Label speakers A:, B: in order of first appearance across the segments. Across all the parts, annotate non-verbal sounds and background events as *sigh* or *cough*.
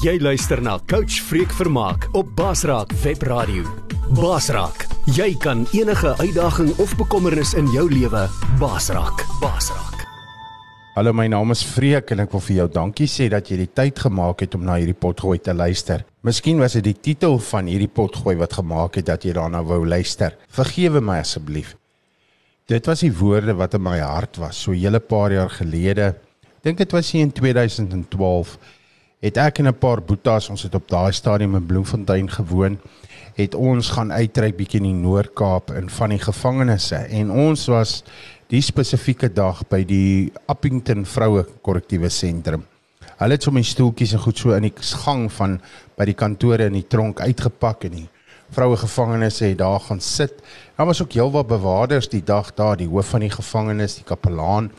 A: Jy luister na Coach Freek Vermaak op Basraak Webradio. Basraak, jy kan enige uitdaging of bekommernis in jou lewe basraak. Basraak.
B: Hallo, my naam is Freek en ek wil vir jou dankie sê dat jy die tyd gemaak het om na hierdie potgooi te luister. Miskien was dit die titel van hierdie potgooi wat gemaak het dat jy daarna wou luister. Vergewe my asseblief. Dit was die woorde wat in my hart was so 'n hele paar jaar gelede. Dink dit was hier in 2012 het ek en 'n paar boetas, ons het op daai stadium in Bloemfontein gewoon, het ons gaan uitreik bietjie in die Noord-Kaap in van die gevangenisse en ons was die spesifieke dag by die Appington vroue korrektiewe sentrum. Hulle het sommer stoeltjies en goed so in die gang van by die kantore in die tronk uitgepak en die vroue gevangenes het daar gaan sit. Daar was ook heelwat bewakers die dag daar, die hoof van die gevangenes, die kapelaan,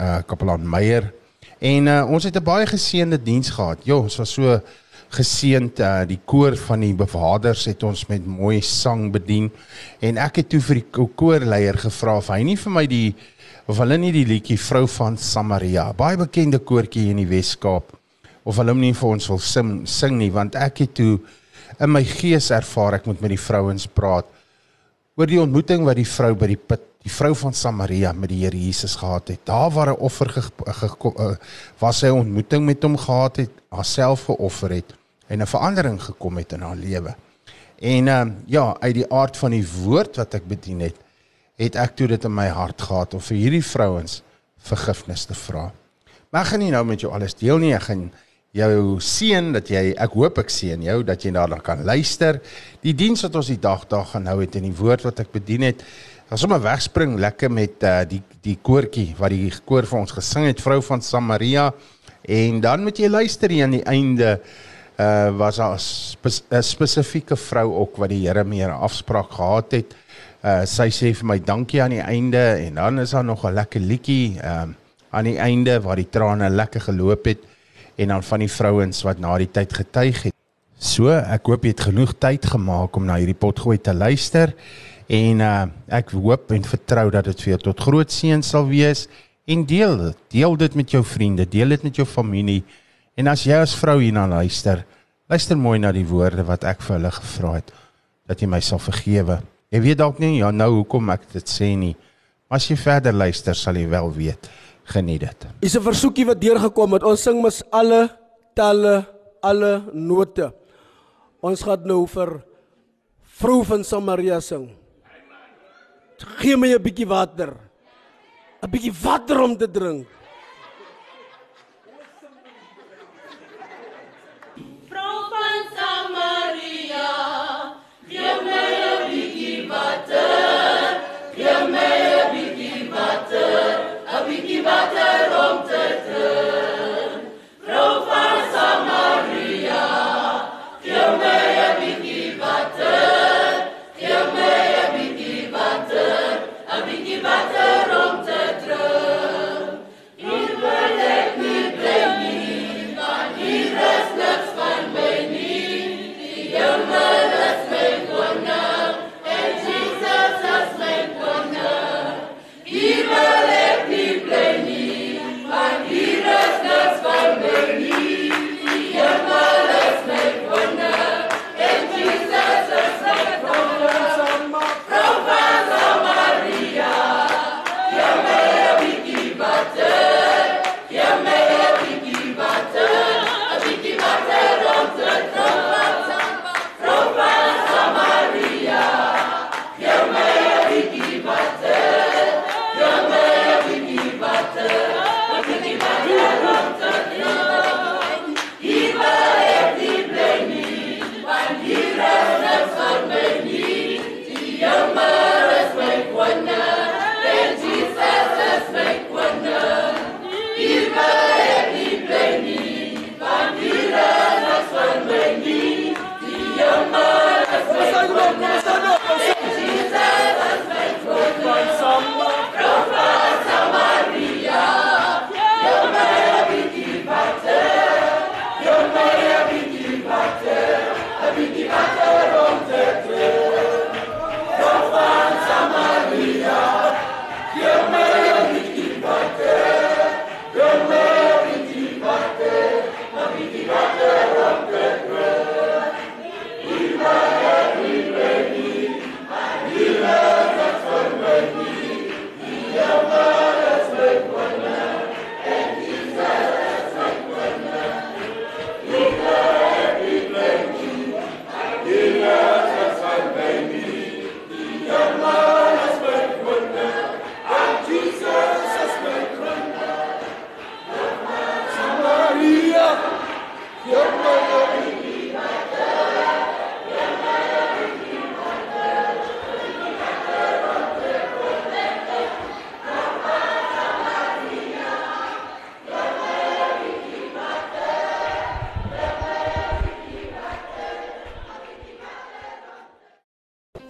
B: uh kapelaan Meyer En uh, ons het 'n baie geseënde diens gehad. Jo, ons was so geseënd. Uh, die koor van die bewakers het ons met mooi sang bedien. En ek het toe vir die koorleier gevra of hy nie vir my die of hulle nie die liedjie Vrou van Samaria, baie bekende koortjie in die Wes-Kaap, of hulle hom nie vir ons wil sing, sing nie, want ek het toe in my gees ervaar ek moet met die vrouens praat oor die ontmoeting wat die vrou by die put die vrou van Samaria met die Here Jesus gehad het. Daar waar 'n offer gekom ge, uh, was sy ontmoeting met hom gehad het, haarself geoffer het en 'n verandering gekom het in haar lewe. En ehm uh, ja, uit die aard van die woord wat ek bedien het, het ek toe dit in my hart gehad om vir hierdie vrouens vergifnis te vra. Maar ek gaan nie nou met jou alles deel nie, ek gaan jou seën dat jy ek hoop ek seën jou dat jy daarna kan luister. Die diens wat ons die dag daar gaan hou het en die woord wat ek bedien het, Ons sommer wegspring lekker met uh, die die koortjie wat die koor vir ons gesing het vrou van Samaria en dan moet jy luister hier aan die einde uh was daar 'n spe spesifieke vrou ook wat die Here meer afspraak gehad het. Uh sy sê vir my dankie aan die einde en dan is daar nog 'n lekker liedjie um uh, aan die einde waar die trane lekker geloop het en dan van die vrouens wat na die tyd getuig het. So, ek hoop jy het genoeg tyd gemaak om na hierdie potgooi te luister. En uh ek hoop en vertrou dat dit vir jou tot groot seën sal wees en deel dit. Deel dit met jou vriende, deel dit met jou familie. En as jy as vrou hierna luister, luister mooi na die woorde wat ek vir hulle gevra het dat jy my sal vergewe. Jy weet dalk nie ja nou hoekom ek dit sê nie. Maar as jy verder luister, sal jy wel weet. Geniet dit.
C: Is 'n versoekie wat deurgekom het. Ons sing mos alle talle, alle note. Ons gaan nou vir vrou van Samaria sing. Gee my 'n bietjie water. 'n Bietjie water om te drink.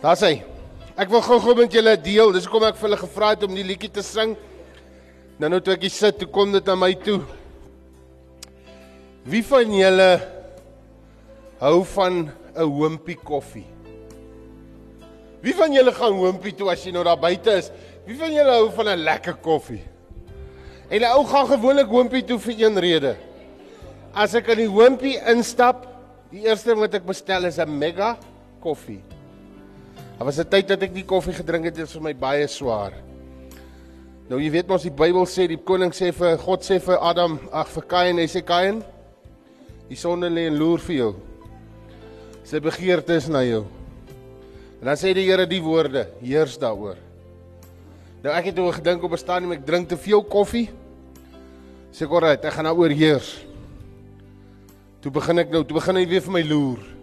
D: Daar's hy. Ek wil gou-gou met julle deel. Dis hoekom ek vir hulle gevra het om die liedjie te sing. Nou nou toe ek hier sit, toe kom dit aan my toe. Wie van julle hou van 'n hoompie koffie? Wie van julle gaan hoompie toe as jy nou daar buite is? Wie van julle hou van 'n lekker koffie? En 'n ou gaan gewoonlik hoompie toe vir een rede. As ek in die hoompie instap, die eerste ding wat ek bestel is 'n mega koffie. Daar was 'n tyd dat ek nie koffie gedrink het, dit was vir my baie swaar. Nou jy weet mos die Bybel sê die koning sê vir God sê vir Adam, ag vir Kain, hy sê Kain, die sonde lê en loer vir jou. Sy begeerte is na jou. En dan sê die Here die woorde, heers daaroor. Nou ek het oor gedink op 'n stadium ek drink te veel koffie. Sê ek alright, ek gaan nou oorheers. Toe begin ek nou, toe begin hy weer vir my loer.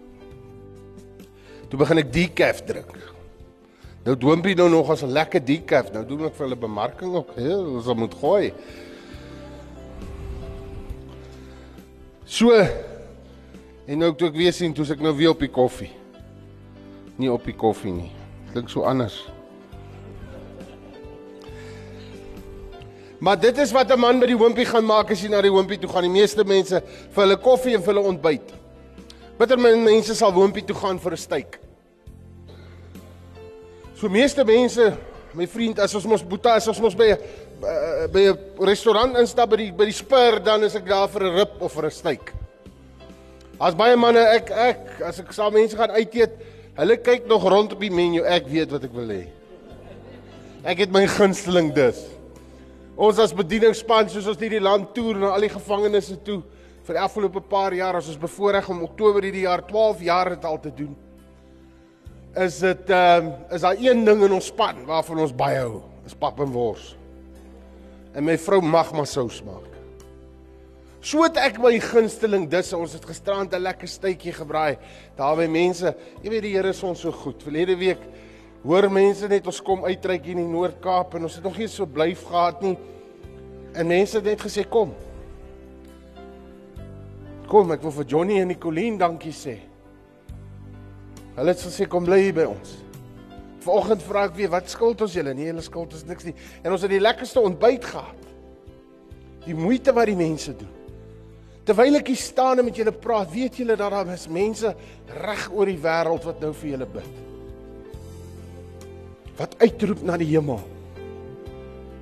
D: Toe begin ek decaf drink. Nou doompie nou nog as 'n lekker decaf. Nou doen ek vir hulle bemarking ook. Ja, ons moet gooi. So en nou toe ek weer sien, toe ek nou weer op die koffie. Nie op die koffie nie. Klink so anders. Maar dit is wat 'n man by die hoompie gaan maak as hy na die hoompie toe gaan. Die meeste mense vir hulle koffie en vir hulle ontbyt. Bitter min mense sal hoompie toe gaan vir 'n steak. So meeste mense, my vriend, as ons mos boeta, as ons mos by 'n by 'n restaurant instap by die by die Spur, dan is ek daar vir 'n rib of vir 'n steak. As baie manne ek ek as ek saam mense gaan uit eet, hulle kyk nog rond op die menu, ek weet wat ek wil hê. Ek het my gunsteling dis. Ons as bedieningsspan soos ons hierdie land toer na al die gevangenisse toe vir die afgelope paar jaar ons bevoorreg om Oktober hierdie jaar 12 jaar dit al te doen. Is dit ehm um, is daar een ding in ons span waarvan ons baie hou, is pap en wors. En my vrou mag maar sous maak. So het ek my gunsteling dis ons het gisterand 'n lekker stytjie gebraai. Daar by mense, jy weet die Here is ons so goed. Verlede week hoor mense net ons kom uitreik hier in die Noord-Kaap en ons het nog nie so blyf gehad nie. En mense het net gesê kom. Kom, ek wil vir Johnny en Nicoline dankie sê. Hulle het gesê kom bly hier by ons. Vanoggend vra ek weer wat skuld ons julle? Nee, hulle skuld ons niks nie. En ons het die lekkerste ontbyt gehad. Die moeite wat die mense doen. Terwyl ek hier staan en met julle praat, weet julle dat daar is mense reg oor die wêreld wat nou vir julle bid. Wat uitroep na die hemel.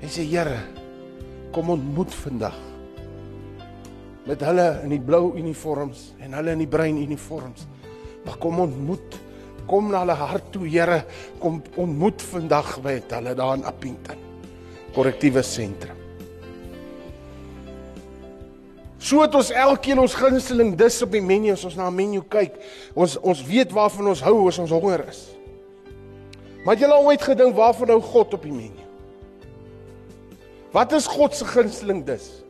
D: En sê Here, kom ontmoet vandag met hulle in die blou uniforms en hulle in die bruin uniforms. Maar kom ontmoet. Kom na hulle hart toe, Here. Kom ontmoet vandag by hulle daar in Appington. Korrektiewe sentrum. So het ons elkeen ons gunsteling dis op die menu as ons na 'n menu kyk. Ons ons weet waarvan ons hou as ons honger is. Maar jy al ooit gedink waarvan hou God op die menu? Wat is God se gunsteling dis?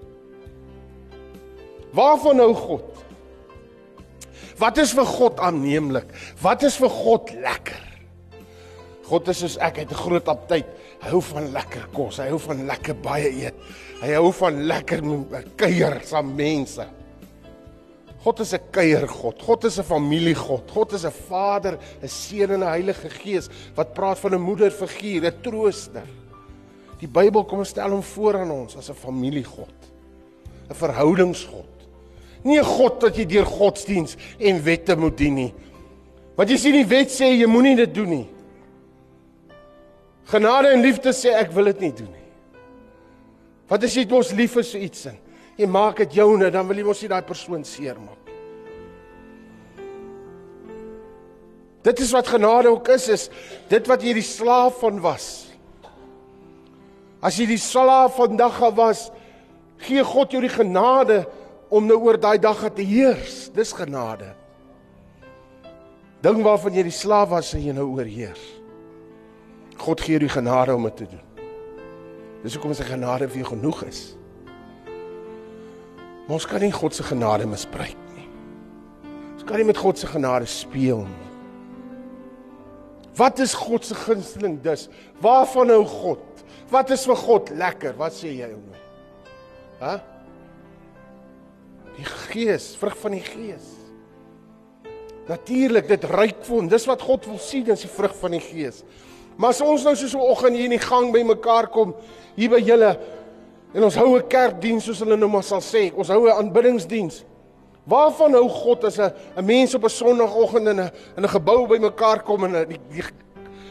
D: Waarvan hou God? Wat is vir God aanneemlik? Wat is vir God lekker? God is soos ek, hy het 'n groot aptyt. Hy hou van lekker kos, hy hou van lekker baie eet. Hy hou van lekker kuier saam mense. God is 'n kuiergod. God is 'n familiegod. God is 'n Vader, 'n Seun en 'n Heilige Gees wat praat van 'n moederfiguur, 'n trooster. Die Bybel kom stel hom voor aan ons as 'n familiegod. 'n Verhoudingsgod. Nie 'n God wat jy deur godsdiens en wette moet dien nie. Want jy sien die wet sê jy moenie dit doen nie. Genade en liefde sê ek wil dit nie doen nie. Wat as jy ons lief is vir iets in? Jy maak dit joune, dan wil jy mos nie daai persoon seermaak nie. Dit is wat genade ook is, is dit wat jy die slaaf van was. As jy die slaaf van dag af was, gee God jou die genade om nou oor daai dag te heers. Dis genade. Ding waarvan jy die slaaf was, sê jy nou oorheers. God gee jou die genade om dit te doen. Dis hoekom sy genade vir jou genoeg is. Maar ons kan nie God se genade misbruik nie. kan nie met God se genade speel nie. Wat is God se gunsteling dus? Waarvan hou God? Wat is vir God lekker? Wat sê jy ou nou? Hæ? Die Gees, vrug van die Gees. Natuurlik, dit ryk vir hom. Dis wat God wil sien, dis die vrug van die Gees. Maar as ons nou so 'n oggend hier in die gang by mekaar kom, hier by julle en ons hou 'n kerkdiens soos hulle nou maar sal sê, ons hou 'n aanbiddingsdiens. Waarvan hou God as 'n 'n mens op 'n Sondagoggend in 'n in 'n gebou by mekaar kom en die, die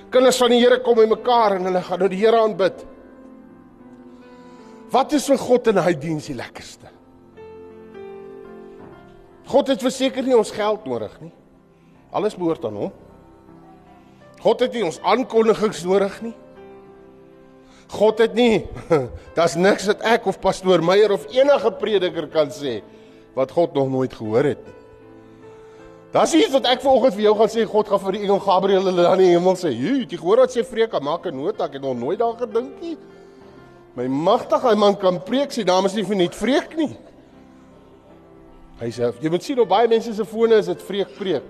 D: kinders van die Here kom by mekaar en hulle gaan nou die Here aanbid? Wat is vir God in hy diens die lekkerste? God het verseker nie ons geld nodig nie. Alles behoort aan hom. God het nie ons aankondigings nodig nie. God het nie *laughs* daar's niks wat ek of pastoor Meyer of enige prediker kan sê wat God nog nooit gehoor het nie. Das iets wat ek vanoggend vir jou gaan sê, God gaan vir die engel Gabriël hulle dan in die hemel sê, "Jy, jy gehoor wat sê Freka, maak 'n nota, ek het nog nooit daar gedink nie." My magtige man kan preek, sy naam is nie vir net vreek nie. Hy sê, jy moet sien op baie mense se fone is dit vreek preek.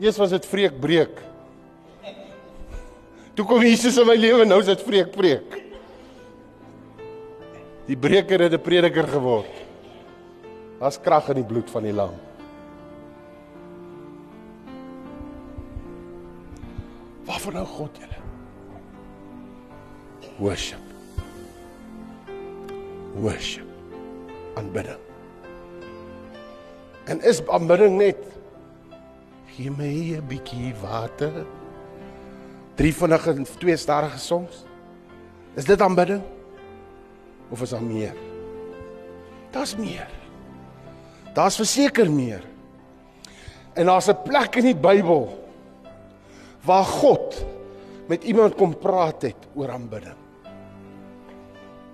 D: Eers was dit vreek breek. Toe kom Jesus in my lewe, nou is dit vreek preek. Die breker het 'n prediker geword. Daar's krag in die bloed van die lam. Waarvoor nou God julle? Worship. Worship. Aanbidding. En is aanbidding net gee my 'n bietjie water. Drie vinnige en twee stadige songs. Is dit aanbidding? Of is daar meer? Daar's meer. Daar's verseker meer. En daar's 'n plek in die Bybel waar God met iemand kom praat het oor aanbidding.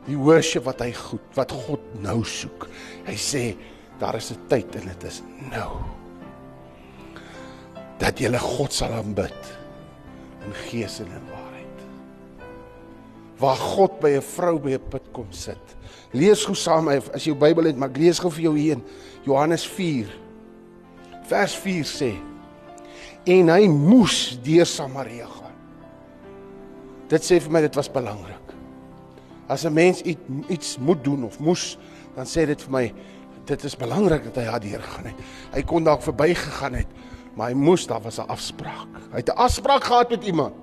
D: Die worship wat hy goed, wat God nou soek. Hy sê daar is 'n tyd en dit is nou. Dat jy God sal aanbid in gees en in waarheid. Waar God by 'n vrou by 'n put kom sit. Lees gou saam as jy jou Bybel het, maar lees gou vir jou hier in Johannes 4 vers 4 sê en hy moes deur Samaria gaan. Dit sê vir my dit was belangrik. As 'n mens iets moet doen of moes, dan sê dit vir my dit is belangrik dat hy daardeur gaan het. Hy kon dalk verbygegaan het, maar hy moes, daar was 'n afspraak. Hy het 'n afspraak gehad met iemand.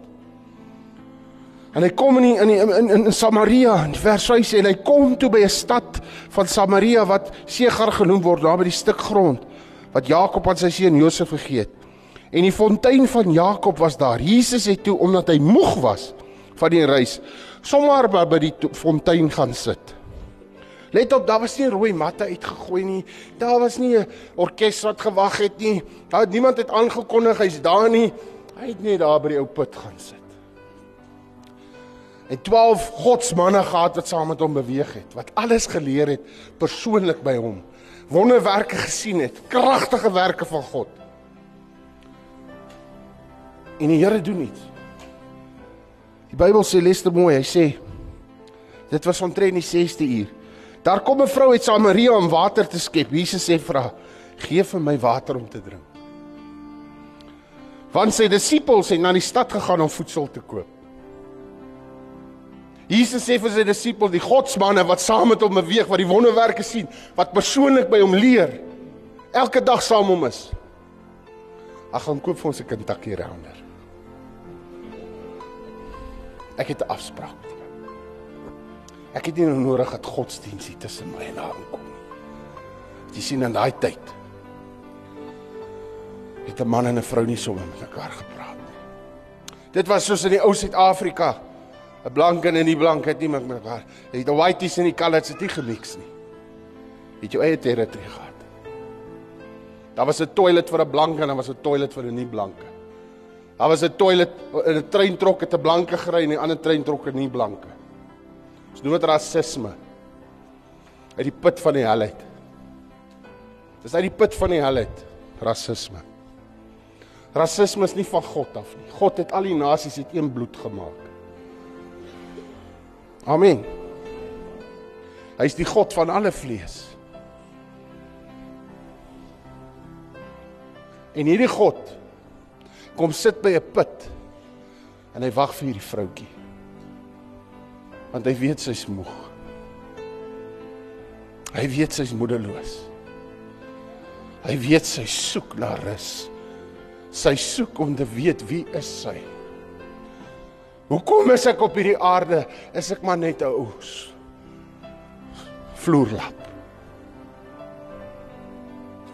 D: En hy kom in die, in, die, in in in Samaria in vers 5 sê hy kom toe by 'n stad van Samaria wat Segar genoem word daar by die stuk grond wat Jakob aan sy seun Josef gegee het. En die fontein van Jakob was daar. Jesus het toe omdat hy moeg was van die reis sommer by die fontein gaan sit. Let op, daar was nie rooi matte uitgegooi nie. Daar was nie 'n orkes wat gewag het nie. Daar het niemand het aangekondig hy's daar nie. Hy het net daar by die ou put gaan sit en 12 godsmanne gehad wat saam met hom beweeg het, wat alles geleer het persoonlik by hom. Wonderwerke gesien het, kragtige werke van God. En die Here doen iets. Die Bybel sê lester mooi, hy sê dit was omtrent die 6ste uur. Daar kom 'n vrou uit Samaria om water te skep. Jesus sê vir haar: "Gee vir my water om te drink." Want sy disippels het na die stad gegaan om voedsel te koop. Jesus sê vir sy disippels, die godsmanne wat saam met hom beweeg, wat die wonderwerke sien, wat persoonlik by hom leer, elke dag saam hom is. Ag gaan koop vir ons 'n Kentucky Rounder. Ek het 'n afspraak. Ek het nie nou nodig dat godsdienst hier tussen my en haar kom nie. Jy sien in daai tyd het 'n man en 'n vrou nie sommer met mekaar gepraat nie. Dit was soos in die ou Suid-Afrika. 'n blank en 'n nie blank het nie met mekaar. Het die whiteys en die colours het nie gemix nie. Het jou eie territory gehad. Daar was 'n toilet vir 'n blank en daar was 'n toilet vir 'n nie blanke. Daar was 'n toilet in 'n treintrok het 'n blanke gery en 'n ander treintrok het nie blanke. Ons noem dit rasisme. Uit die put van die hel uit. Dis uit die put van die hel uit. Rasisme. Rasisme is nie van God af nie. God het al die nasies uit een bloed gemaak. Amen. Hy is die God van alle vlees. En hierdie God kom sit by 'n put en hy wag vir hierdie vroutjie. Want hy weet sy's moeg. Hy weet sy's moedeloos. Hy weet sy soek na rus. Sy soek om te weet wie is sy. Hoekom is ek op hierdie aarde? Is ek maar net 'n ou vloerlap?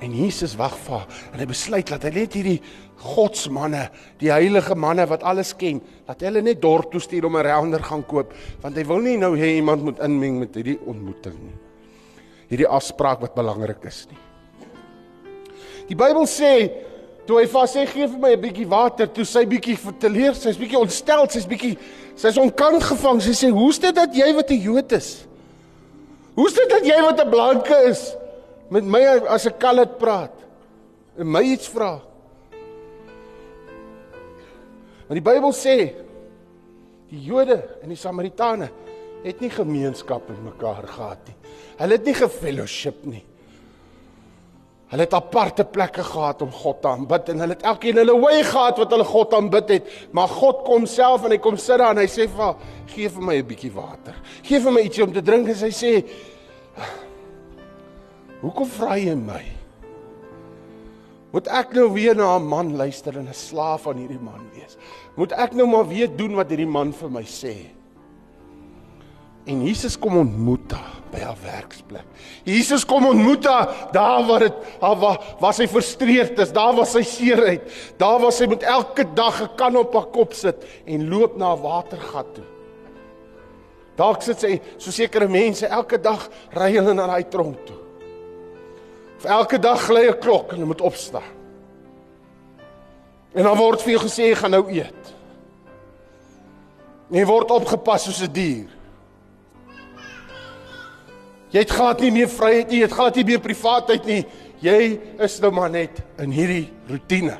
D: En Jesus wag vir haar en hy besluit dat hy net hierdie godsmanne, die heilige manne wat alles ken, dat hulle net dorp toe stuur om 'n rounder gaan koop, want hy wil nie nou hê iemand moet inmeng met hierdie ontmoeting nie. Hierdie afspraak wat belangrik is nie. Die Bybel sê toe hy vas sê gee vir my 'n bietjie water, toe sy bietjie verteleer, sy's bietjie ontstel, sy's bietjie sy's onkant gevang. Sy sê, "Hoe's dit dat jy wat 'n Jood is? Hoe's dit dat jy wat 'n blanke is met my as 'n kalet praat en my iets vra?" Want die Bybel sê die Jode en die Samaritane het nie gemeenskap met mekaar gehad nie. Hulle het nie gefellowship nie. Hulle het aparte plekke gehad om God te aanbid en hulle het elkeen hulle wy gehad wat hulle God aanbid het, maar God kom self en hy kom sit daar en hy sê vir haar, "Gee vir my 'n bietjie water. Gee vir my ietsie om te drink." En sy sê, "Hoekom vra jy my? Moet ek nou weer na 'n man luister en 'n slaaf aan hierdie man wees? Moet ek nou maar weer doen wat hierdie man vir my sê?" En Jesus kom ontmoet haar by haar werksplek. Jesus kom ontmoet haar daar waar dit waar waar sy frustreerd is, daar waar sy seer het, daar waar sy met elke dag 'n kan op haar kop sit en loop na 'n watergat toe. Dalk sit sy so sekere mense elke dag ry hulle na daai tronk toe. Of elke dag gly 'n klok en hulle moet opstaan. En dan word vir jou gesê jy gaan nou eet. Jy word opgepas soos 'n dier. Jy het glad nie meer vryheid nie, jy het glad nie meer privaatheid nie. Jy is nou maar net in hierdie rotine.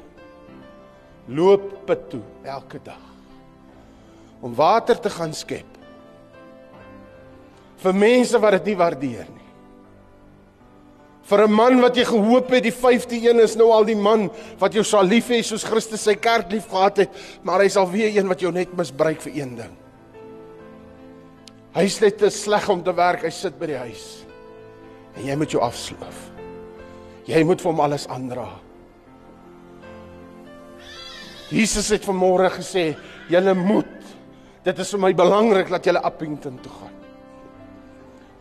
D: Loop put toe elke dag om water te gaan skep. Vir mense wat dit nie waardeer nie. Vir 'n man wat jy gehoop het die 5de een is nou al die man wat jou sal lief hê soos Christus sy kerk lief gehad het, maar hy sal weer een wat jou net misbruik vir een ding. Hy's net te sleg om te werk. Hy sit by die huis. En jy moet jou afsloof. Jy moet vir hom alles aandra. Jesus het vanmôre gesê, julle moet. Dit is vir my belangrik dat julle Appington toe gaan.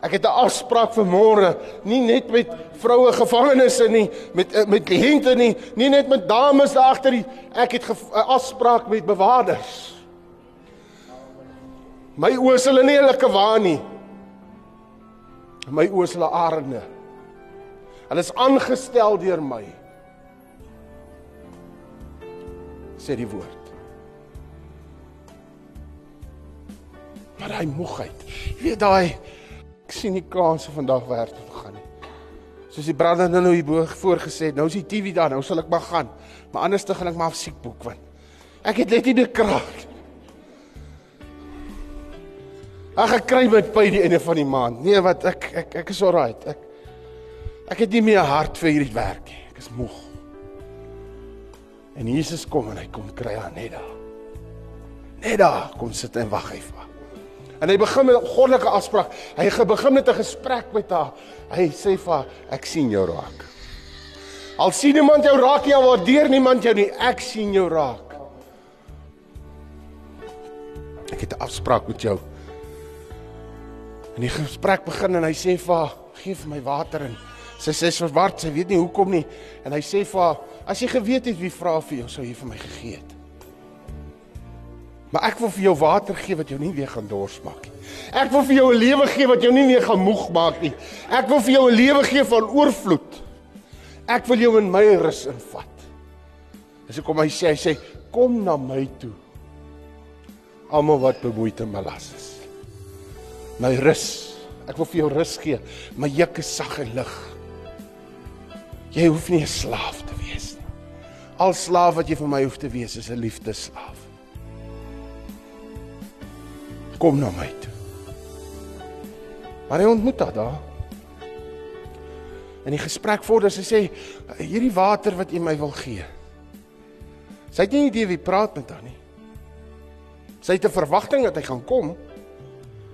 D: Ek het 'n afspraak vir môre, nie net met vroue gevangenes nie, met eh, met kliënte nie, nie net met dames daar agter die ek het 'n afspraak met bewakers. My oë is hulle nie hulle kwaan nie. My oë is hulle arende. Hulle is aangestel deur my. Sê die woord. Maar hy moegheid. Jy weet daai ek sien nie kanse vandag werk toe gaan nie. Soos die brander nou hier bo voorgesê, nou is die TV daar, nou sal ek maar gaan. Maar anders te gaan ek maar siek boek want ek het net nie die krag. Ag ek kry my by die einde van die maand. Nee, wat ek ek ek is alright. Ek ek het nie meer hart vir hierdie werk nie. Ek is moeg. En Jesus kom en hy kom kry haar net daar. Net daar kom sit en wag hy vir haar. En hy begin met 'n goddelike afspraak. Hy begin met 'n gesprek met haar. Hy sê vir haar, ek sien jou raak. Al sien niemand jou raak nie, al waardeer niemand jou nie, ek sien jou raak. Ek het 'n afspraak met jou. En die gesprek begin en hy sê vir haar, "Gee vir my water." En sy sê sy verward, sy weet nie hoekom nie. En hy sê vir haar, "As jy geweet het wie vra vir jou, sou jy vir my gegee het." Maar ek wil vir jou water gee wat jou nie weer gaan dors maak nie. Ek wil vir jou 'n lewe gee wat jou nie weer gaan moeg maak nie. Ek wil vir jou 'n lewe gee van oorvloed. Ek wil jou in my rus invat. Dis hoekom hy sê hy sê kom na my toe. Almal wat bemoeid en belas is my rus. Ek wil vir jou rus gee. My juk is sag en lig. Jy hoef nie 'n slaaf te wees nie. Al slaaf wat jy vir my hoef te wees is 'n liefdeslaaf. Kom na my toe. Maar hy ontmoet haar daar. In die gesprek vorder sy sê hierdie water wat U my wil gee. Sy het nie idee wie praat met haar nie. Sy het 'n verwagting dat hy gaan kom.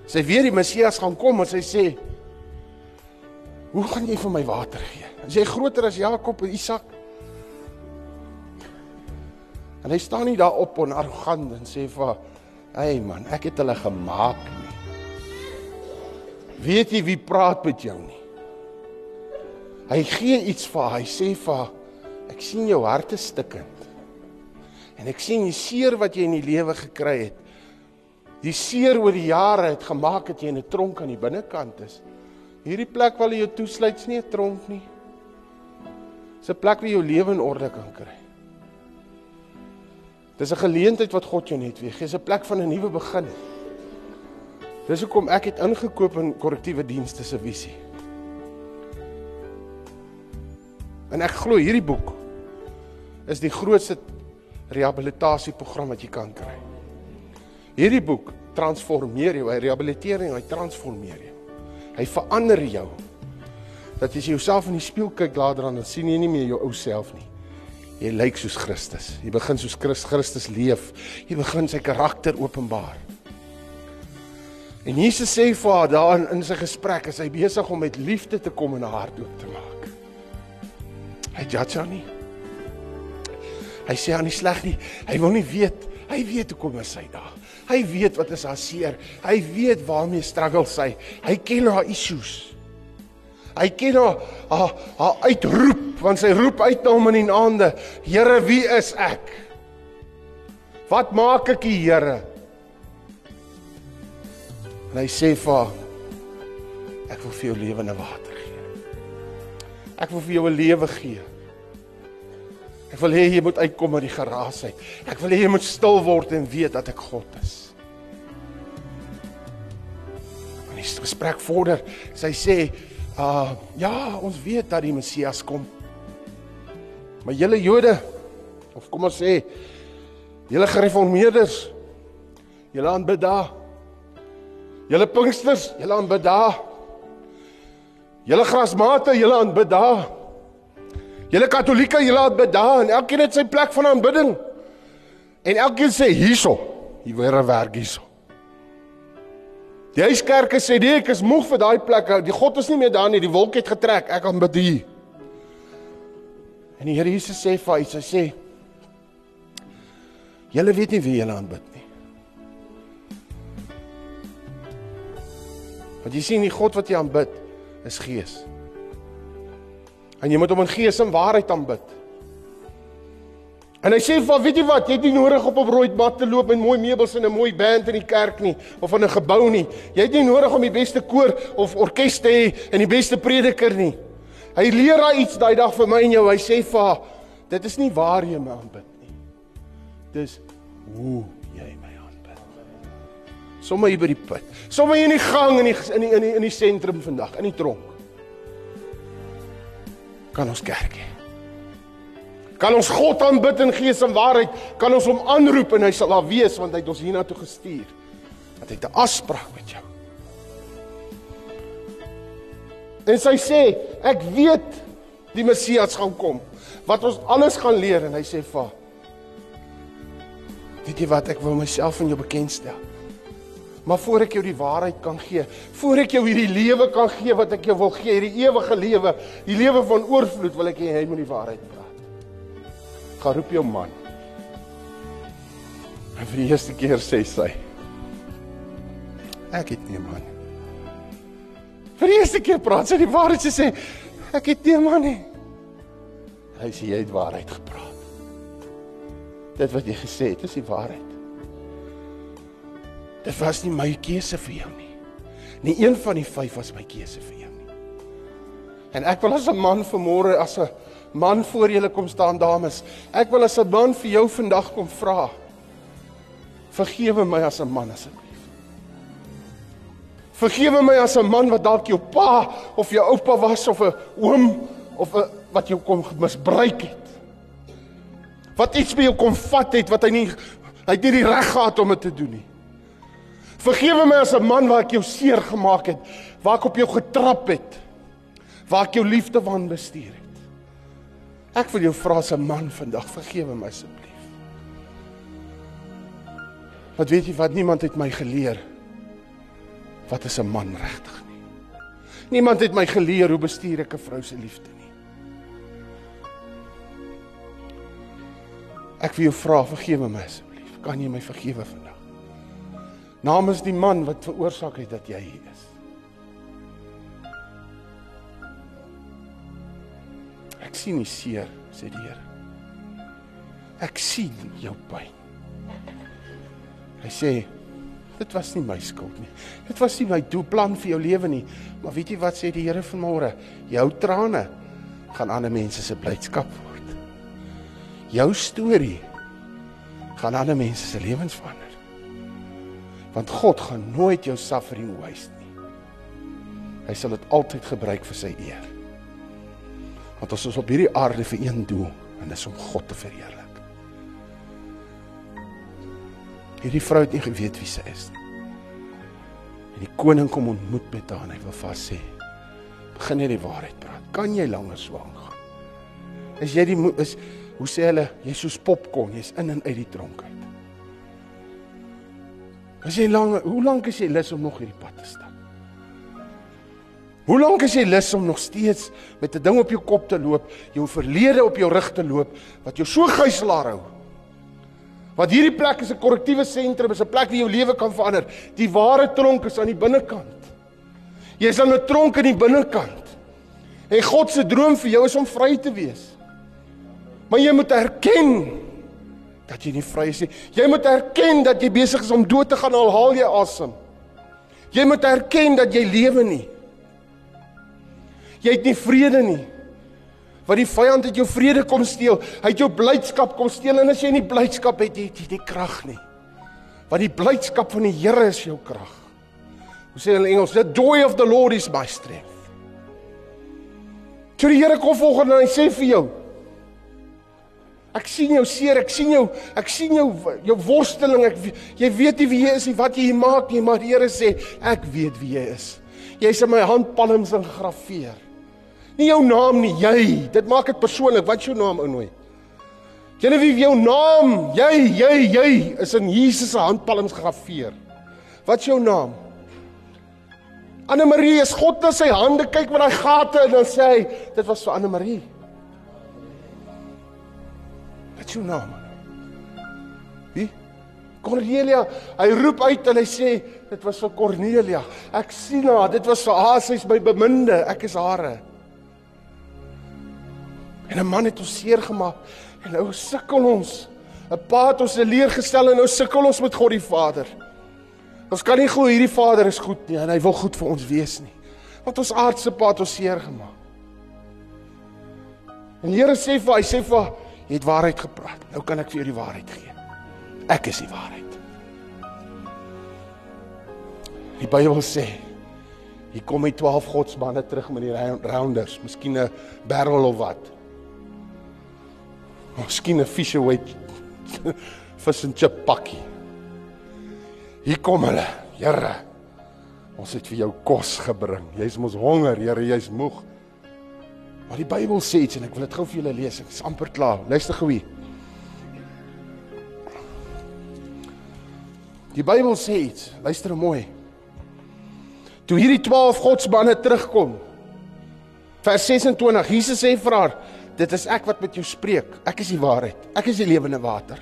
D: Sy weet die Messias gaan kom en sy sê: "Hoe gaan jy vir my water gee? Is jy groter as Jakob en Isak?" En hy staan nie daar op en arrogant en sê vir haar: "Hey man, ek het hulle gemaak nie. Weet jy wie praat met jou nie?" Hy gee iets vir haar. Hy sê vir haar: "Ek sien jou hart is stikkend. En ek sien die seer wat jy in die lewe gekry het. Die seer oor die jare het gemaak dat jy in 'n tronk aan die binnekant is. Hierdie plek waar jy jou toesluit is nie 'n tronk nie. Dis 'n plek waar jy jou lewe in orde kan kry. Dis 'n geleentheid wat God jou net weer gee. Dis 'n plek van 'n nuwe begin. Dis hoekom ek het ingekoop in korrektiewe dienste se visie. En ek glo hierdie boek is die grootste rehabilitasieprogram wat jy kan kry. Hierdie boek transformeer jou, hy rehabiliteer jou, hy transformeer jou. Hy verander jou. Dat as jy jouself in die spieël kyk later dan sien jy nie meer jou ou self nie. Jy lyk soos Christus. Jy begin soos Christus leef. Jy begin sy karakter openbaar. En Jesus sê vir haar daar in, in sy gesprek, is hy besig om met liefde te kom en haar hart oop te maak. Hy judge haar nie. Hy sê aan die sleg nie. Hy wil nie weet. Hy weet hoe kom sy daar. Hy weet wat is haar seer. Hy weet waarmee struggle sy. Hy ken haar issues. Hy ken haar haar, haar uitroep want sy roep uit na hom in die aande. Here, wie is ek? Wat maak ek hier, Here? En hy sê vir haar ek wil vir jou lewende water gee. Ek wil vir jou 'n lewe gee. Ek wil hê jy moet uitkom uit die geraas uit. Ek wil hê jy moet stil word en weet dat ek God is. En die gesprek vorder. Sy sê, "Uh ja, ons weet dat die Messias kom. Maar julle Jode of kom ons sê julle gereformeerders, julle aanbid daar. Julle Pinksters, julle aanbid daar. Julle grasmate, julle aanbid daar. Julle Katolieke, julle aanbid daar en elkeen het sy plek van aanbidding. En elkeen sê hierso, hier weer werk hierso. Die huiskerke sê nee, ek is moeg vir daai plek. Die God is nie meer daar nie, die wolk het getrek. Ek aanbid hier. En die Here Jesus sê vir hy sê Julle weet nie wie julle aanbid nie. Want jy sien die God wat jy aanbid is gees. En jy moet hom in gees en waarheid aanbid. En hy sê vir weet jy wat, jy het nie nodig op op rooi mat te loop met mooi meubels en 'n mooi band in die kerk nie of in 'n gebou nie. Jy het nie nodig om die beste koor of orkes te hê en die beste prediker nie. Hy leer daar iets daai dag vir my en jou. Hy sê vir haar, dit is nie waar jy my aanbid nie. Dis hoe jy my aanbid. Sommige hier by die put. Sommige in die gang in die in die in die, in die sentrum vandag, in die tronk. Kan ons kerk hê. Kan ons God aanbid in gees en waarheid? Kan ons hom aanroep en hy sal daar wees want hy het ons hiernatoe gestuur. Dat hy 'n afspraak met jou. En sy sê, ek weet die Messias gaan kom. Wat ons alles gaan leer en hy sê vir Weet jy wat ek wil myself aan jou bekendstel. Maar voor ek jou die waarheid kan gee, voor ek jou hierdie lewe kan gee wat ek jou wil gee, hierdie ewige lewe, die lewe van oorvloed, wil ek hê jy moet die waarheid praat. Gaan roep jou man. En vir die eerste keer sê sy: Ek het nie 'n man. Vir die eerste keer praat sy die waarheid sy sê: Ek het nie 'n man nie. Hy sê jy het waarheid gepraat. Dit wat jy gesê het, is die waarheid. Dit was nie my keuse vir jou nie. Nie een van die vyf was my keuse vir jou nie. En ek wil as 'n man vanmôre as 'n man voor julle kom staan dames. Ek wil as 'n man vir jou vandag kom vra. Vergewe my as 'n man asseblief. Vergewe my as 'n man wat dalk jou pa of jou oupa was of 'n oom of 'n wat jou kom misbruik het. Wat iets by jou kom vat het wat hy nie hy het nie die reg gehad om dit te doen nie. Vergewe my as 'n man waar ek jou seer gemaak het, waar ek op jou getrap het. waar ek jou liefde van bestuur het. Ek wil jou vra as 'n man vandag, vergewe my asseblief. Wat weet jy wat niemand het my geleer wat is 'n man regtig nie. Niemand het my geleer hoe bestuur ek 'n vrou se liefde nie. Ek wil jou vra, vergewe my asseblief. Kan jy my vergewe vandag? Namens die man wat veroorsaak het dat jy hier Ek sien nie seer, sê die Here. Ek sien jou pyn. Hy sê dit was nie my skuld nie. Dit was nie my doelplan vir jou lewe nie. Maar weet jy wat sê die Here vanmôre? Jou trane gaan ander mense se blydskap word. Jou storie gaan ander mense se lewens verander. Want God gaan nooit jou suffering waste nie. Hy sal dit altyd gebruik vir sy eer. Want ons is op hierdie aarde vir een doel en dis om God te verheerlik. Hierdie vrou het nie geweet wie sy is nie. En die koning kom ontmoet met haar en hy wil vas sê: "Begin jy die waarheid praat? Kan jy langer swang gaan? Is jy die is hoe sê hulle, jy's soos popcorn, jy's in en uit die tronk uit. As jy lank, hoe lank is jy lus om nog hierdie pad te stap? Hoe lank is jy lus om nog steeds met 'n ding op jou kop te loop, jou verlede op jou rug te loop wat jou so gijslaar hou? Wat hierdie plek is 'n korrektiewe sentrum, is 'n plek waar jou lewe kan verander. Die ware tronk is aan die binnekant. Jy's aan 'n tronk aan die binnekant. En God se droom vir jou is om vry te wees. Maar jy moet erken dat jy nie vry is nie. Jy moet erken dat jy besig is om dood te gaan al haal jy asem. Jy moet erken dat jy lewe nie. Jy het nie vrede nie. Want die vyand het jou vrede kom steel. Hy het jou blydskap kom steel en as jy nie blydskap het, het jy nie krag nie. Want die blydskap van die Here is jou krag. Hoe sê hulle in Engels? The joy of the Lord is my strength. Toe die Here kom volgende en hy sê vir jou, Ek sien jou seer, ek sien jou, ek sien jou jou worsteling. Ek jy weet nie wie jy is nie, wat jy hier maak nie, maar die Here sê, ek weet wie jy is. Jy's in my handpalms ingraveer. Nie jou naam nie, jy. Dit maak dit persoonlik. Wat is jou naam ou nooi? Wie jou naam, jy, jy, jy is in Jesus se handpalms gegraveer. Wat is jou naam? Anne Marie, is God na sy hande kyk met daai gate en dan sê hy, dit was vir Anne Marie. Wat is jou naam? Wie? Cornelia. Hy roep uit en hy sê dit was vir Cornelia. Ek sien haar, dit was vir haar, sy's my beminde, ek is hare. En 'n man het ons seer gemaak en nou sukkel ons. 'n Pa het ons leer gestel en nou sukkel ons met God die Vader. Ons kan nie glo hierdie Vader is goed nie en hy wil goed vir ons wees nie. Want ons aardse pa het ons seer gemaak. En die Here sê vir hy sê vir Jy het waarheid gepraat. Nou kan ek vir jou die waarheid gee. Ek is die waarheid. Die Bybel sê hier kom hy 12 godsmanne terug met die rounders, miskien 'n barrel of wat. Miskien 'n fisher weight fish and chip pakkie. Hier kom hulle. Here, ons het vir jou kos gebring. Jy's mos honger, Here, jy's moeg. Maar die Bybel sê iets en ek wil dit gou vir julle lees. Ek is amper klaar. Luister gou hier. Die Bybel sê iets. Luister mooi. Toe hierdie 12 godsmanne terugkom. Vers 26. Jesus sê vir haar: "Dit is ek wat met jou spreek. Ek is die waarheid. Ek is die lewende water."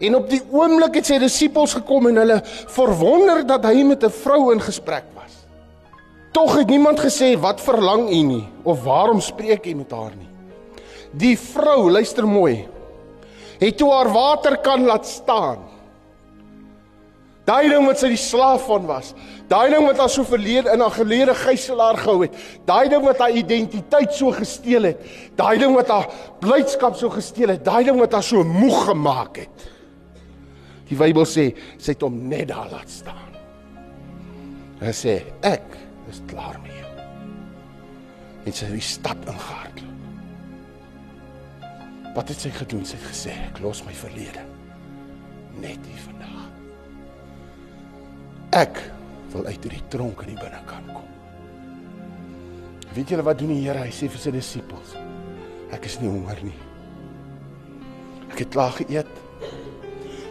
D: En op die oomblik het sy disippels gekom en hulle verwonder dat hy met 'n vrou in gesprek was. Tog het niemand gesê wat verlang u nie of waarom spreek u met haar nie. Die vrou, luister mooi, het toe haar water kan laat staan. Daai ding wat sy die slaaf van was, daai ding wat haar so verlede in haar gelede gijslaer gehou het, daai ding wat haar identiteit so gesteel het, daai ding wat haar blydskap so gesteel het, daai ding wat haar so moeg gemaak het. Die Bybel sê sy het hom net daar laat staan. Hy sê ek is klaar met jou. En sy het die stad ingehardloop. Wat het sy gedoen? Sy het gesê, ek los my verlede. Net hier vandag. Ek wil uit hierdie tronk in die binnekant kom. Weet julle wat doen die Here? Hy sê vir sy disippels: Ek is nie honger nie. Ek het klaar geëet.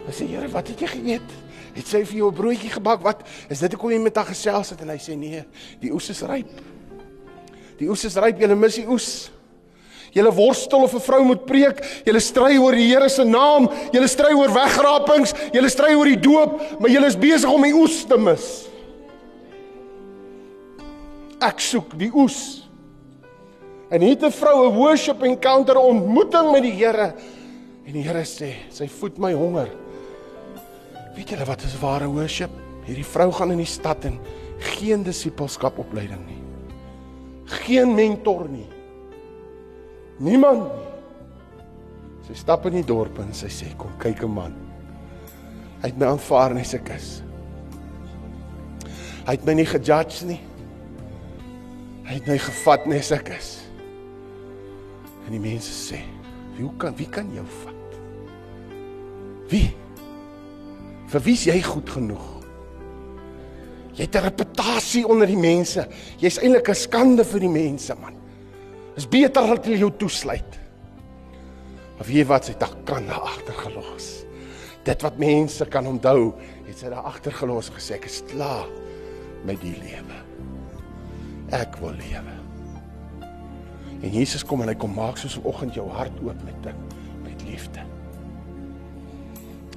D: Hy sê: "Here, wat het jy geëet?" Het sy vir jou 'n broodjie gebak? Wat is dit hoekom jy met haar gesels het? En hy sê: "Nee, die oes is ryp. Die oes is ryp, jy mis die oes." Julle worstel of 'n vrou moet preek, julle stry oor die Here se naam, julle stry oor wegrapings, julle stry oor die doop, maar julle is besig om die oes te mis. Ek soek die oes. En hier het 'n vrou 'n worship encounter ontmoeting met die Here. En die Here sê, sy voed my honger. Weet julle wat is ware worship? Hierdie vrou gaan in die stad en geen disipelskap opleiding nie. Geen mentor nie. Niemand nie. Sy stap in die dorp en sy sê kom kyk 'n man. Hy het my aanvaar en hy's 'n kus. Hy het my nie gejudge nie. Hy het my gevat nes ek is. En die mense sê, "Wie kan wie kan jou vat?" Wie? Vir wie is jy goed genoeg? Jy het 'n reputasie onder die mense. Jy's eintlik 'n skande vir die mense, man. Is beter dat hulle jou toesluit. Of jy wat sy dag kan daar agtergelos. Dit wat mense kan onthou, het sy daar agtergelos gesê ek is klaar met die lewe. Ek wil lewe. En Jesus kom en hy kom maak soos 'n oggend jou hart oop met ding, met liefde.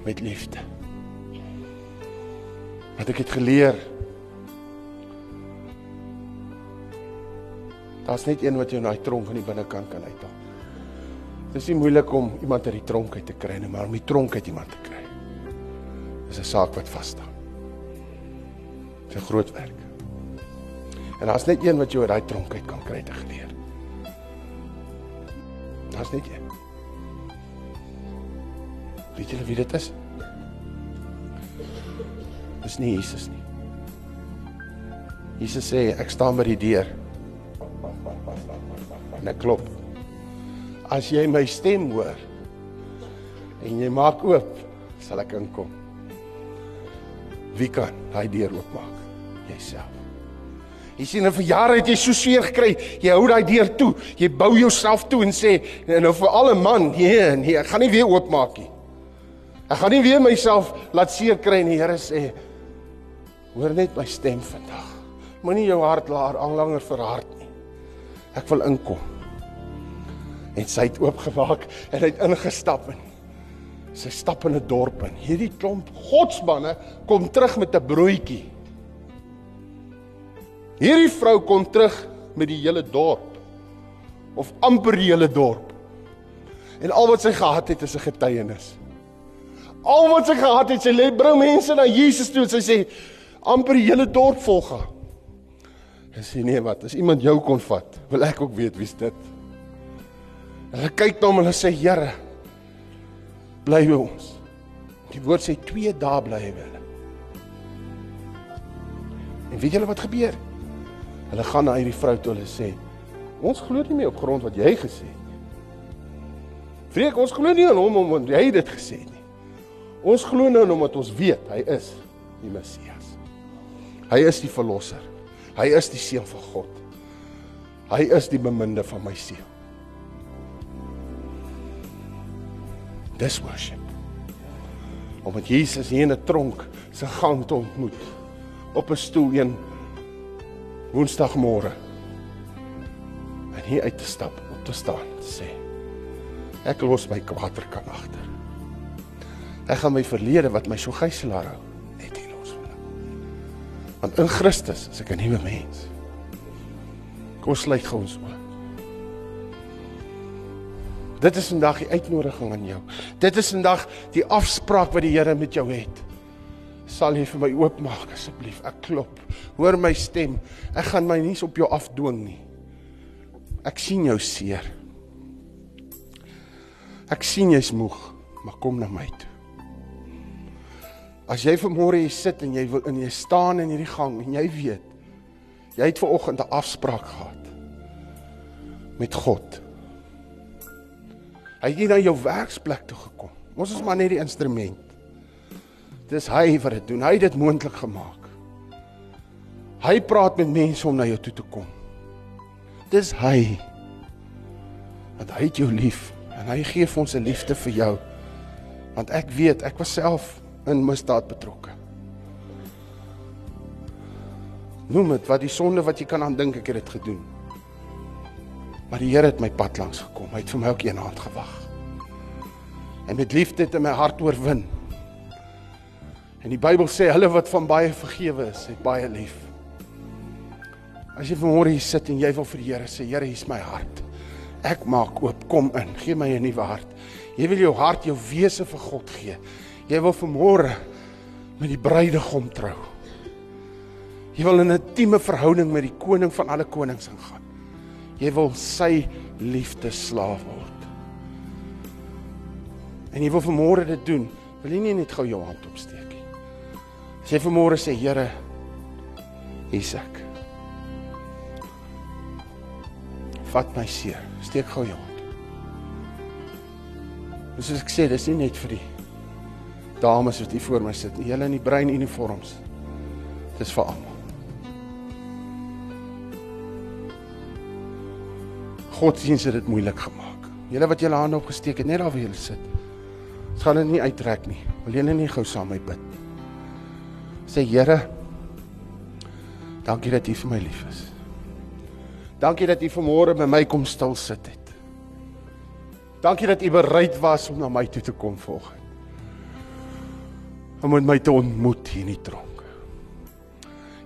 D: Met liefde. Wat ek het geleer. Daar's net een wat jou in daai tronk aan die binnekant kan uithaal. Dit is nie moeilik om iemand uit die tronk uit te kry nie, maar om die tronk uit iemand te kry. Dis 'n saak wat vas staan. Dis 'n groot werk. En daar's net een wat jou uit daai tronk uit kan kry te geleer. Daar's net een. Weet julle wie dit is? Dis nie Jesus nie. Jesus sê ek staan by die deur. En ek klop. As jy my stem hoor en jy maak oop, sal ek inkom. Wie kan daai deur oopmaak? Jouself. Jy sien, vir jare het jy so seer gekry. Jy hou daai deur toe. Jy bou jouself toe en sê, nou vir alle man, nee, nee, ek gaan nie weer oopmaak nie. Ek gaan nie weer myself laat seer kry nie. Die Here sê, hoor net my stem vandag. Moenie jou hart laat aanlanger verhard nie. Ek wil inkom. En sy het oopgemaak en hy het ingestap in. Sy stap in 'n dorp in. Hierdie klomp godsmanne kom terug met 'n broodjie. Hierdie vrou kom terug met die hele dorp of amper die hele dorp. En al wat sy gehad het is 'n getuienis. Al wat sy gehad het, sy lê bring mense na Jesus toe en sy sê amper die hele dorp volg haar. En sê nee, wat? As iemand jou kon vat, wil ek ook weet wie's dit. En hulle kyk na hom en hulle sê Here, bly by ons. Die woord sê 2 dae bly hy by hulle. En weet julle wat gebeur? Hulle gaan na hierdie vrou toe hulle sê ons glo nie meer op grond wat jy gesê het nie. Vreek, ons glo nie aan hom omdat jy dit gesê het nie. Ons glo nou omdat ons weet hy is die Messias. Hy is die verlosser. Hy is die seun van God. Hy is die beminde van my siel. Dis worship. Omdat Jesus hier in 'n tronk se gang te ontmoet op 'n stoel een Woensdagmôre. En hier uit te stap, op te staan, te sê ek los my kwaadter kan agter. Ek gaan my verlede wat my so gijslaar hou, net hier los. Want in Christus is ek 'n nuwe mens. Kom sluit gou ons oë. Dit is vandag die uitnodiging aan jou. Dit is vandag die afspraak wat die Here met jou het. Sal jy vir my oopmaak asseblief? Ek klop. Hoor my stem. Ek gaan my nie op jou afdwing nie. Ek sien jou seer. Ek sien jy's moeg, maar kom na my toe. As jy vanmôre hier sit en jy wil in jy staan in hierdie gang en jy weet jy het ver oggend 'n afspraak gehad met God. Hy het nie na jou werksplek toe gekom. Ons is maar net die instrument. Dis hy wat dit doen. Hy het dit moontlik gemaak. Hy praat met mense om na jou toe te kom. Dis hy. Want hy het jou lief en hy gee vir ons 'n liefde vir jou. Want ek weet, ek was self in misdaad betrokke. Noem dit wat die sonde wat jy kan aan dink ek het dit gedoen. Maar die Here het my pad langs gekom. Hy het vir my ook een hand gewag. En met liefde het hy my hart oorwin. En die Bybel sê hulle wat van baie vergewe is, het baie lief. As jy vanmôre hier sit en jy wil vir die Here sê, Here, hier's my hart. Ek maak oop, kom in, gee my 'n nuwe hart. Jy wil jou hart, jou wese vir God gee. Jy wil vanmôre met die bruidegom trou. Jy wil 'n intieme verhouding met die koning van alle konings ingaan. Jy wil sy liefde slaaf word. En jy wil vanmôre dit doen. Wil jy nie net gou jou hand opsteek? As jy vanmôre sê, Here, hier's ek. Vat my seer. Steek gou jou hand. Dis soos ek sê, dis nie net vir die dames wat hier voor my sit nie. Julle in die bruin uniforms. Dis vir almal. Godsdienst het dit moeilik gemaak. Julle wat julle hande opgesteek het net daar waar julle sit. Ons gaan dit nie uittrek nie. Wil julle nie gou saam met my bid? Sê Here, dankie dat U vir my lief is. Dankie dat U vanmôre by my kom stil sit het. Dankie dat U bereid was om na my toe te kom volgens. Om met my te ontmoet hier in die tronk.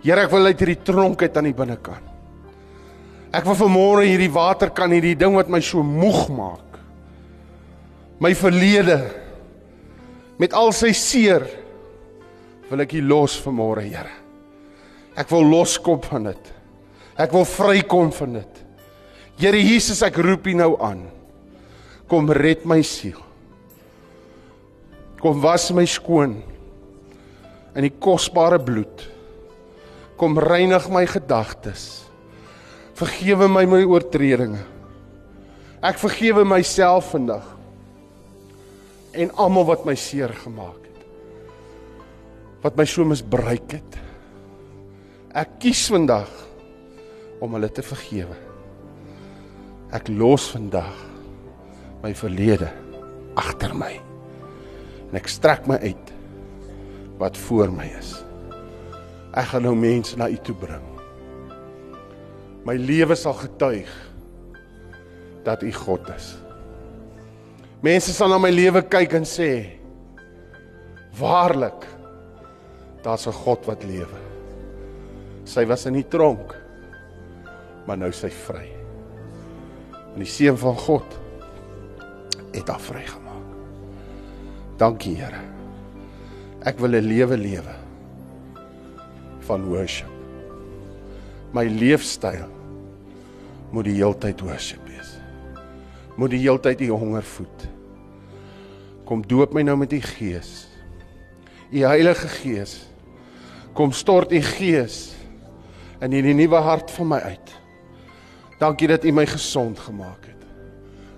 D: Here, ek wil uit hierdie tronk uit aan die binnekant. Ek wil vanmôre hierdie water kan hierdie ding wat my so moeg maak. My verlede met al sy seer wil ek hier los vanmôre, Here. Ek wil loskom van dit. Ek wil vrykom van dit. Here Jesus, ek roep U nou aan. Kom red my siel. Kom was my skoon in die kosbare bloed. Kom reinig my gedagtes. Vergewe my my oortredinge. Ek vergewe myself vandag. En almal wat my seer gemaak het. Wat my so misbruik het. Ek kies vandag om hulle te vergewe. Ek los vandag my verlede agter my. En ek strek my uit wat voor my is. Ek gaan nou mense na U toe bring my lewe sal getuig dat U God is. Mense sal na my lewe kyk en sê: Waarlik, daar's 'n God wat lewe. Sy was in die tronk, maar nou sy vry. En die seun van God het haar vrygemaak. Dankie Here. Ek wil 'n lewe lewe van worship. My leefstyl moet die heeltyd worship wees. Moet die heeltyd u honger voed. Kom doop my nou met u gees. U Heilige Gees. Kom stort u gees in hierdie nuwe hart van my uit. Dankie dat u my gesond gemaak het.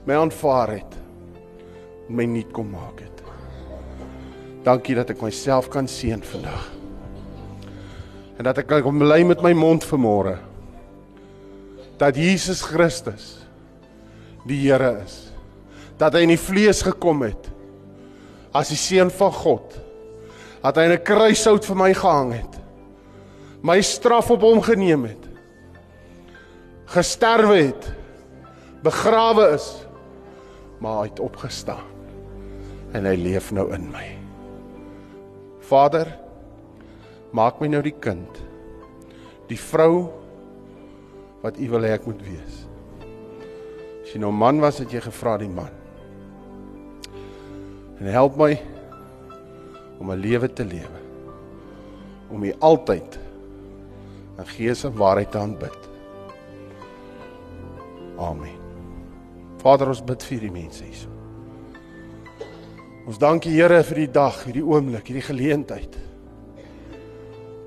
D: My aanvaar het. My nuut kom maak het. Dankie dat ek myself kan seën vandag. En dat ek kan bly met my mond vanmôre dat Jesus Christus die Here is. Dat hy in die vlees gekom het as die seun van God. Dat hy in 'n kruishout vir my gehang het. My straf op hom geneem het. Gesterwe het. Begrawe is. Maar hy het opgestaan. En hy leef nou in my. Vader, maak my nou die kind. Die vrou wat U wil hê ek moet wees. As jy nou man was, het jy gevra die man. En help my om 'n lewe te lewe. Om U altyd in gees en waarheid te aanbid. Amen. Vader, ons bid vir die mense hier. Ons dank U Here vir die dag, hierdie oomblik, hierdie geleentheid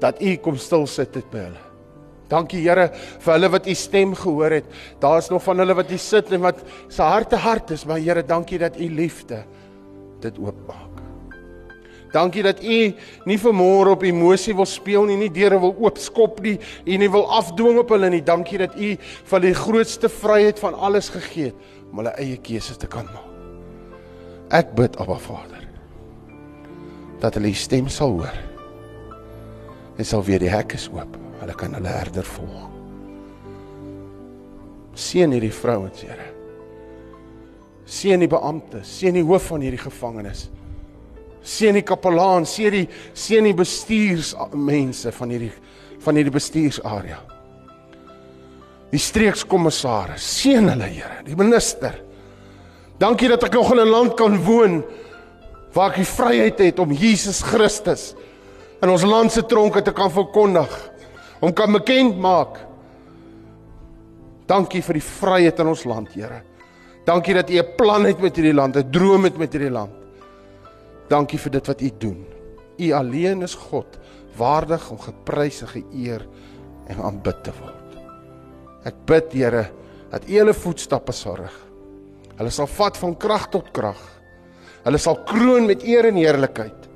D: dat U kom stil sit dit by hulle. Dankie Here vir hulle wat u stem gehoor het. Daar's nog van hulle wat hier sit en wat se harte hart is, maar Here, dankie dat u liefde dit oopmaak. Dankie dat U nie vermoor op emosie wil speel nie, nie deure wil oopskop nie, U nie wil afdwing op hulle nie. Dankie dat U van die grootste vryheid van alles gegee het om hulle eie keuses te kan maak. Ek bid, Abba Vader, dat hulle U stem sal hoor. En sal weer die hek is oop. Hulle kan hulle herder volg. Seën hierdie vrouens, Here. Seën die beampte, seën die hoof van hierdie gevangenis. Seën die kapelaan, seën die seën die bestuursmense van hierdie van hierdie bestuursarea. Die streekskommissaris, seën hulle, Here, die minister. Dankie dat ek nog in 'n land kan woon waar ek die vryheid het om Jesus Christus in ons land se tronke te kan verkondig, om kan bekend maak. Dankie vir die vryheid in ons land, Here. Dankie dat U 'n plan het met hierdie land, 'n droom het met hierdie land. Dankie vir dit wat U doen. U alleen is God, waardig om geprys en geëer en aanbid te word. Ek bid, Here, dat U hulle voetstappe sal rig. Hulle sal vat van krag tot krag. Hulle sal kroon met eer en heerlikheid.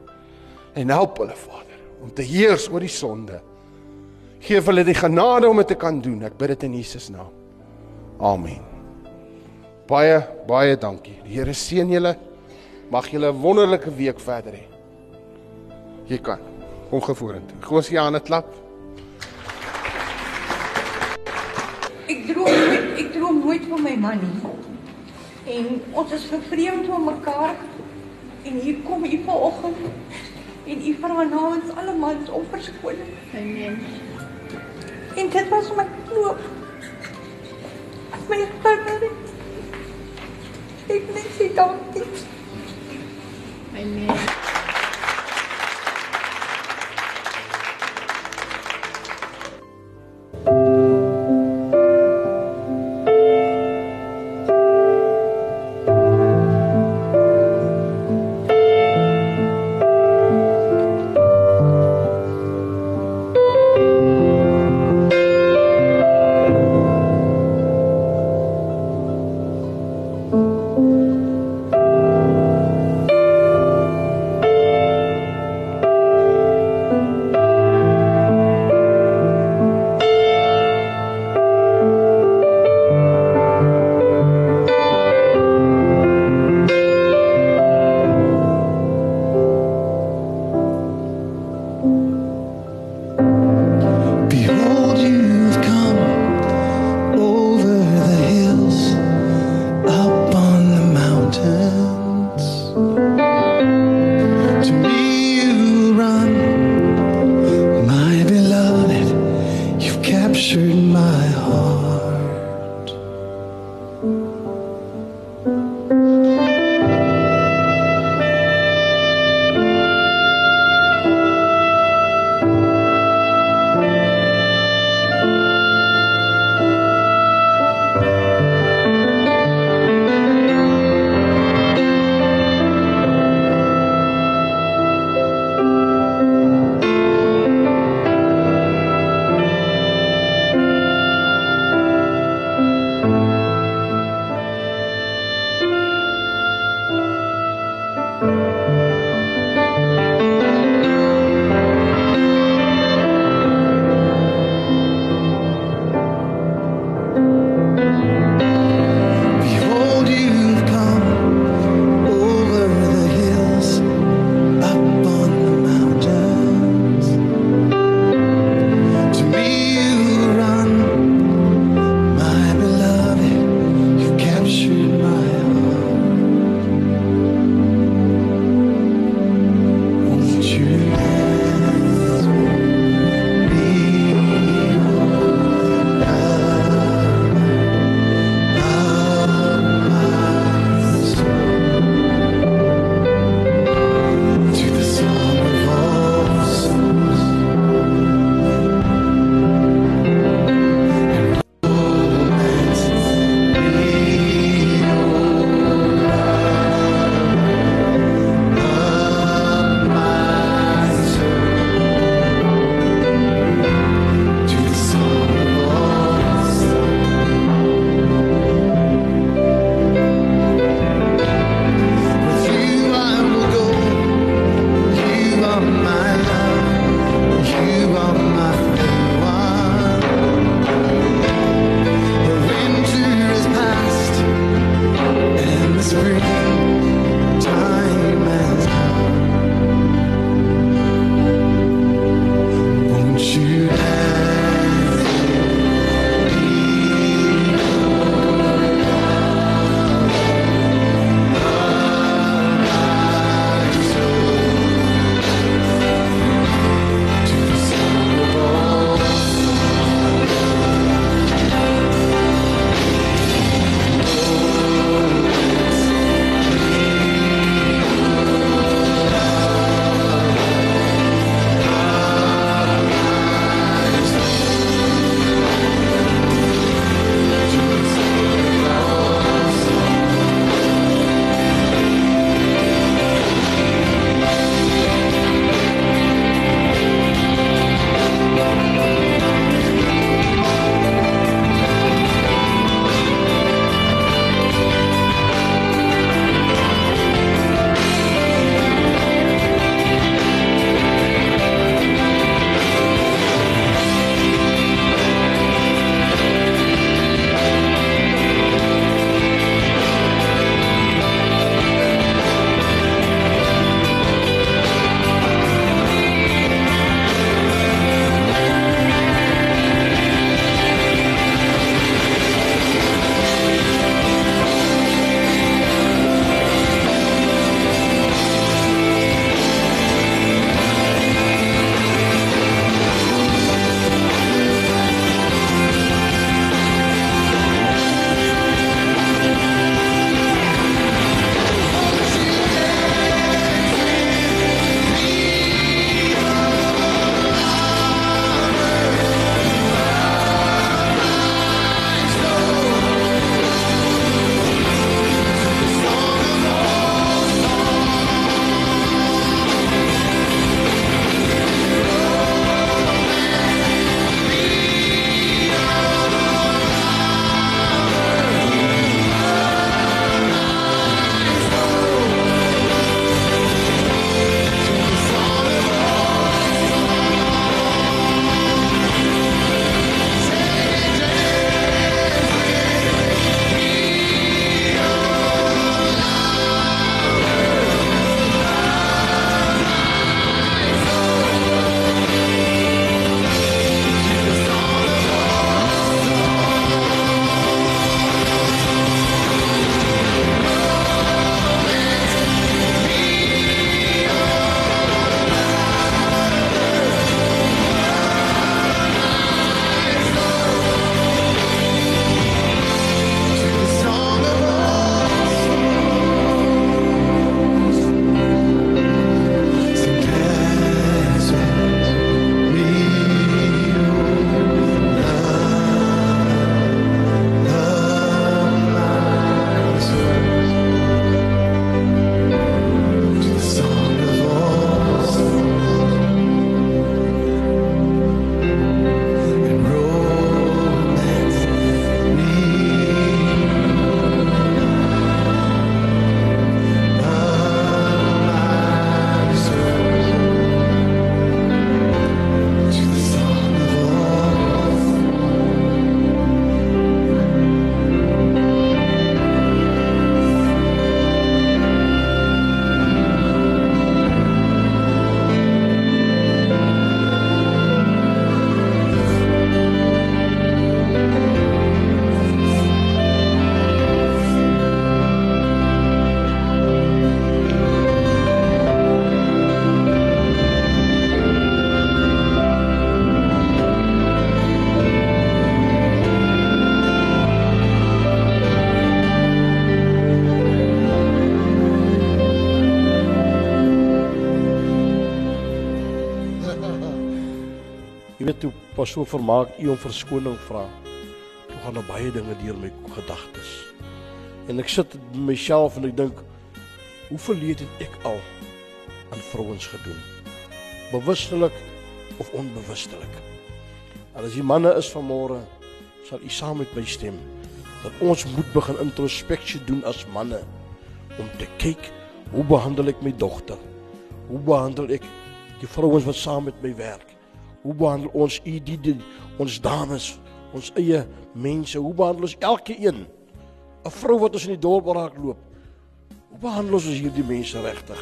D: En help hulle, Vader, om te heers oor die sonde. Geef hulle die genade om dit te kan doen. Ek bid dit in Jesus naam. Amen. Baie baie dankie. Die Here seën julle. Mag julle 'n wonderlike week verder hê. Jy kan. Kom gevorentoe. Goeie Jane klap.
E: Ek droom nooit, ek droom nooit van my man nie. En ons is vervreemd van mekaar. En hier kom u vanoggend en u vra namens alle mans om verskoning. Amen. En dit was my knoop. As my vader. Ek net sê dankie. Amen.
C: Pas so vermaak u om verskoning vra. Toe gaan daar baie dinge deur my gedagtes. En ek sit met myself en ek dink hoe verleed het ek al aan vrouens gedoen? Bewustelik of onbewustelik? En as die manne is van môre sal u saam met my stem dat ons moet begin introspeksie doen as manne om te kyk hoe behandel ek my dogter? Hoe behandel ek die vrouens wat saam met my werk? Hoe behandel ons u die, die ons dames, ons eie mense? Hoe behandel ons elke een? 'n Vrou wat ons in die dorp raak loop. Hoe behandel ons hierdie mense regtig?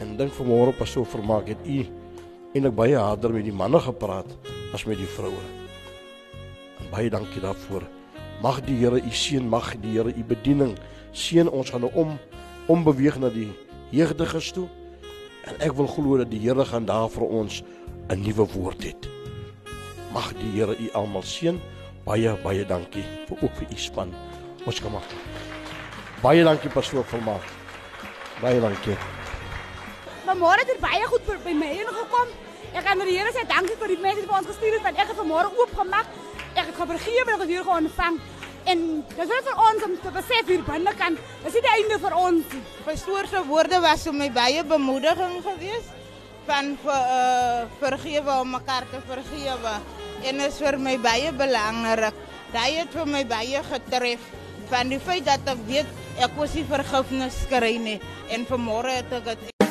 C: En dink vanmôre pas so vermaak het u eintlik baie harder met die manne gepraat as met die vroue. Baie dankie daarvoor. Mag die Here u seën, mag die Here u bediening seën. Ons gaan nou om om beweeg na die jeugdiges toe. En ek wil glo dat die Here gaan daar vir ons 'n nuwe woord het. Mag die Here u almal seën. Baie baie dankie vir ook vir u span. Ons kom maar. Baie dankie pastoor Volmaak. Baie dankie.
F: Vanmôre het er baie goed vir by my ingekom. Ek kan die Here sê dankie vir die mense wat ons gestuur het want ek het vanmôre oopgemaak. Ek het vergewe en ek het weer gaan ontvang. En dit is vir ons om te besef hier binne kan. Dis nie die einde vir ons.
G: Pastoor se woorde was vir my baie bemoediging geweest van vir uh, vergewe om mekaar te vergewe en is vir my baie belangrik. Daai het vir my baie getref van die feit dat ek weet ek was nie vergifnis kry nie en vanmôre het ek dit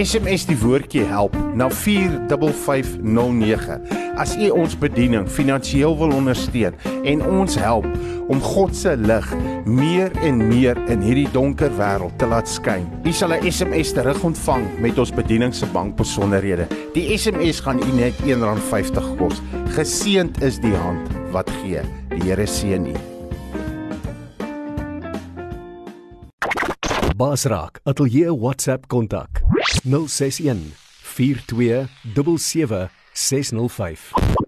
B: SMS die woordjie help na 45509. As u ons bediening finansiëel wil ondersteun en ons help om God se lig meer en meer in hierdie donker wêreld te laat skyn. U sal 'n SMS terug ontvang met ons bediening se bankbesonderhede. Die SMS gaan u net R1.50 kos. Geseend is die hand wat gee. Die Here seën u.
A: Basraak Atelier WhatsApp kontak. 061 42 77 605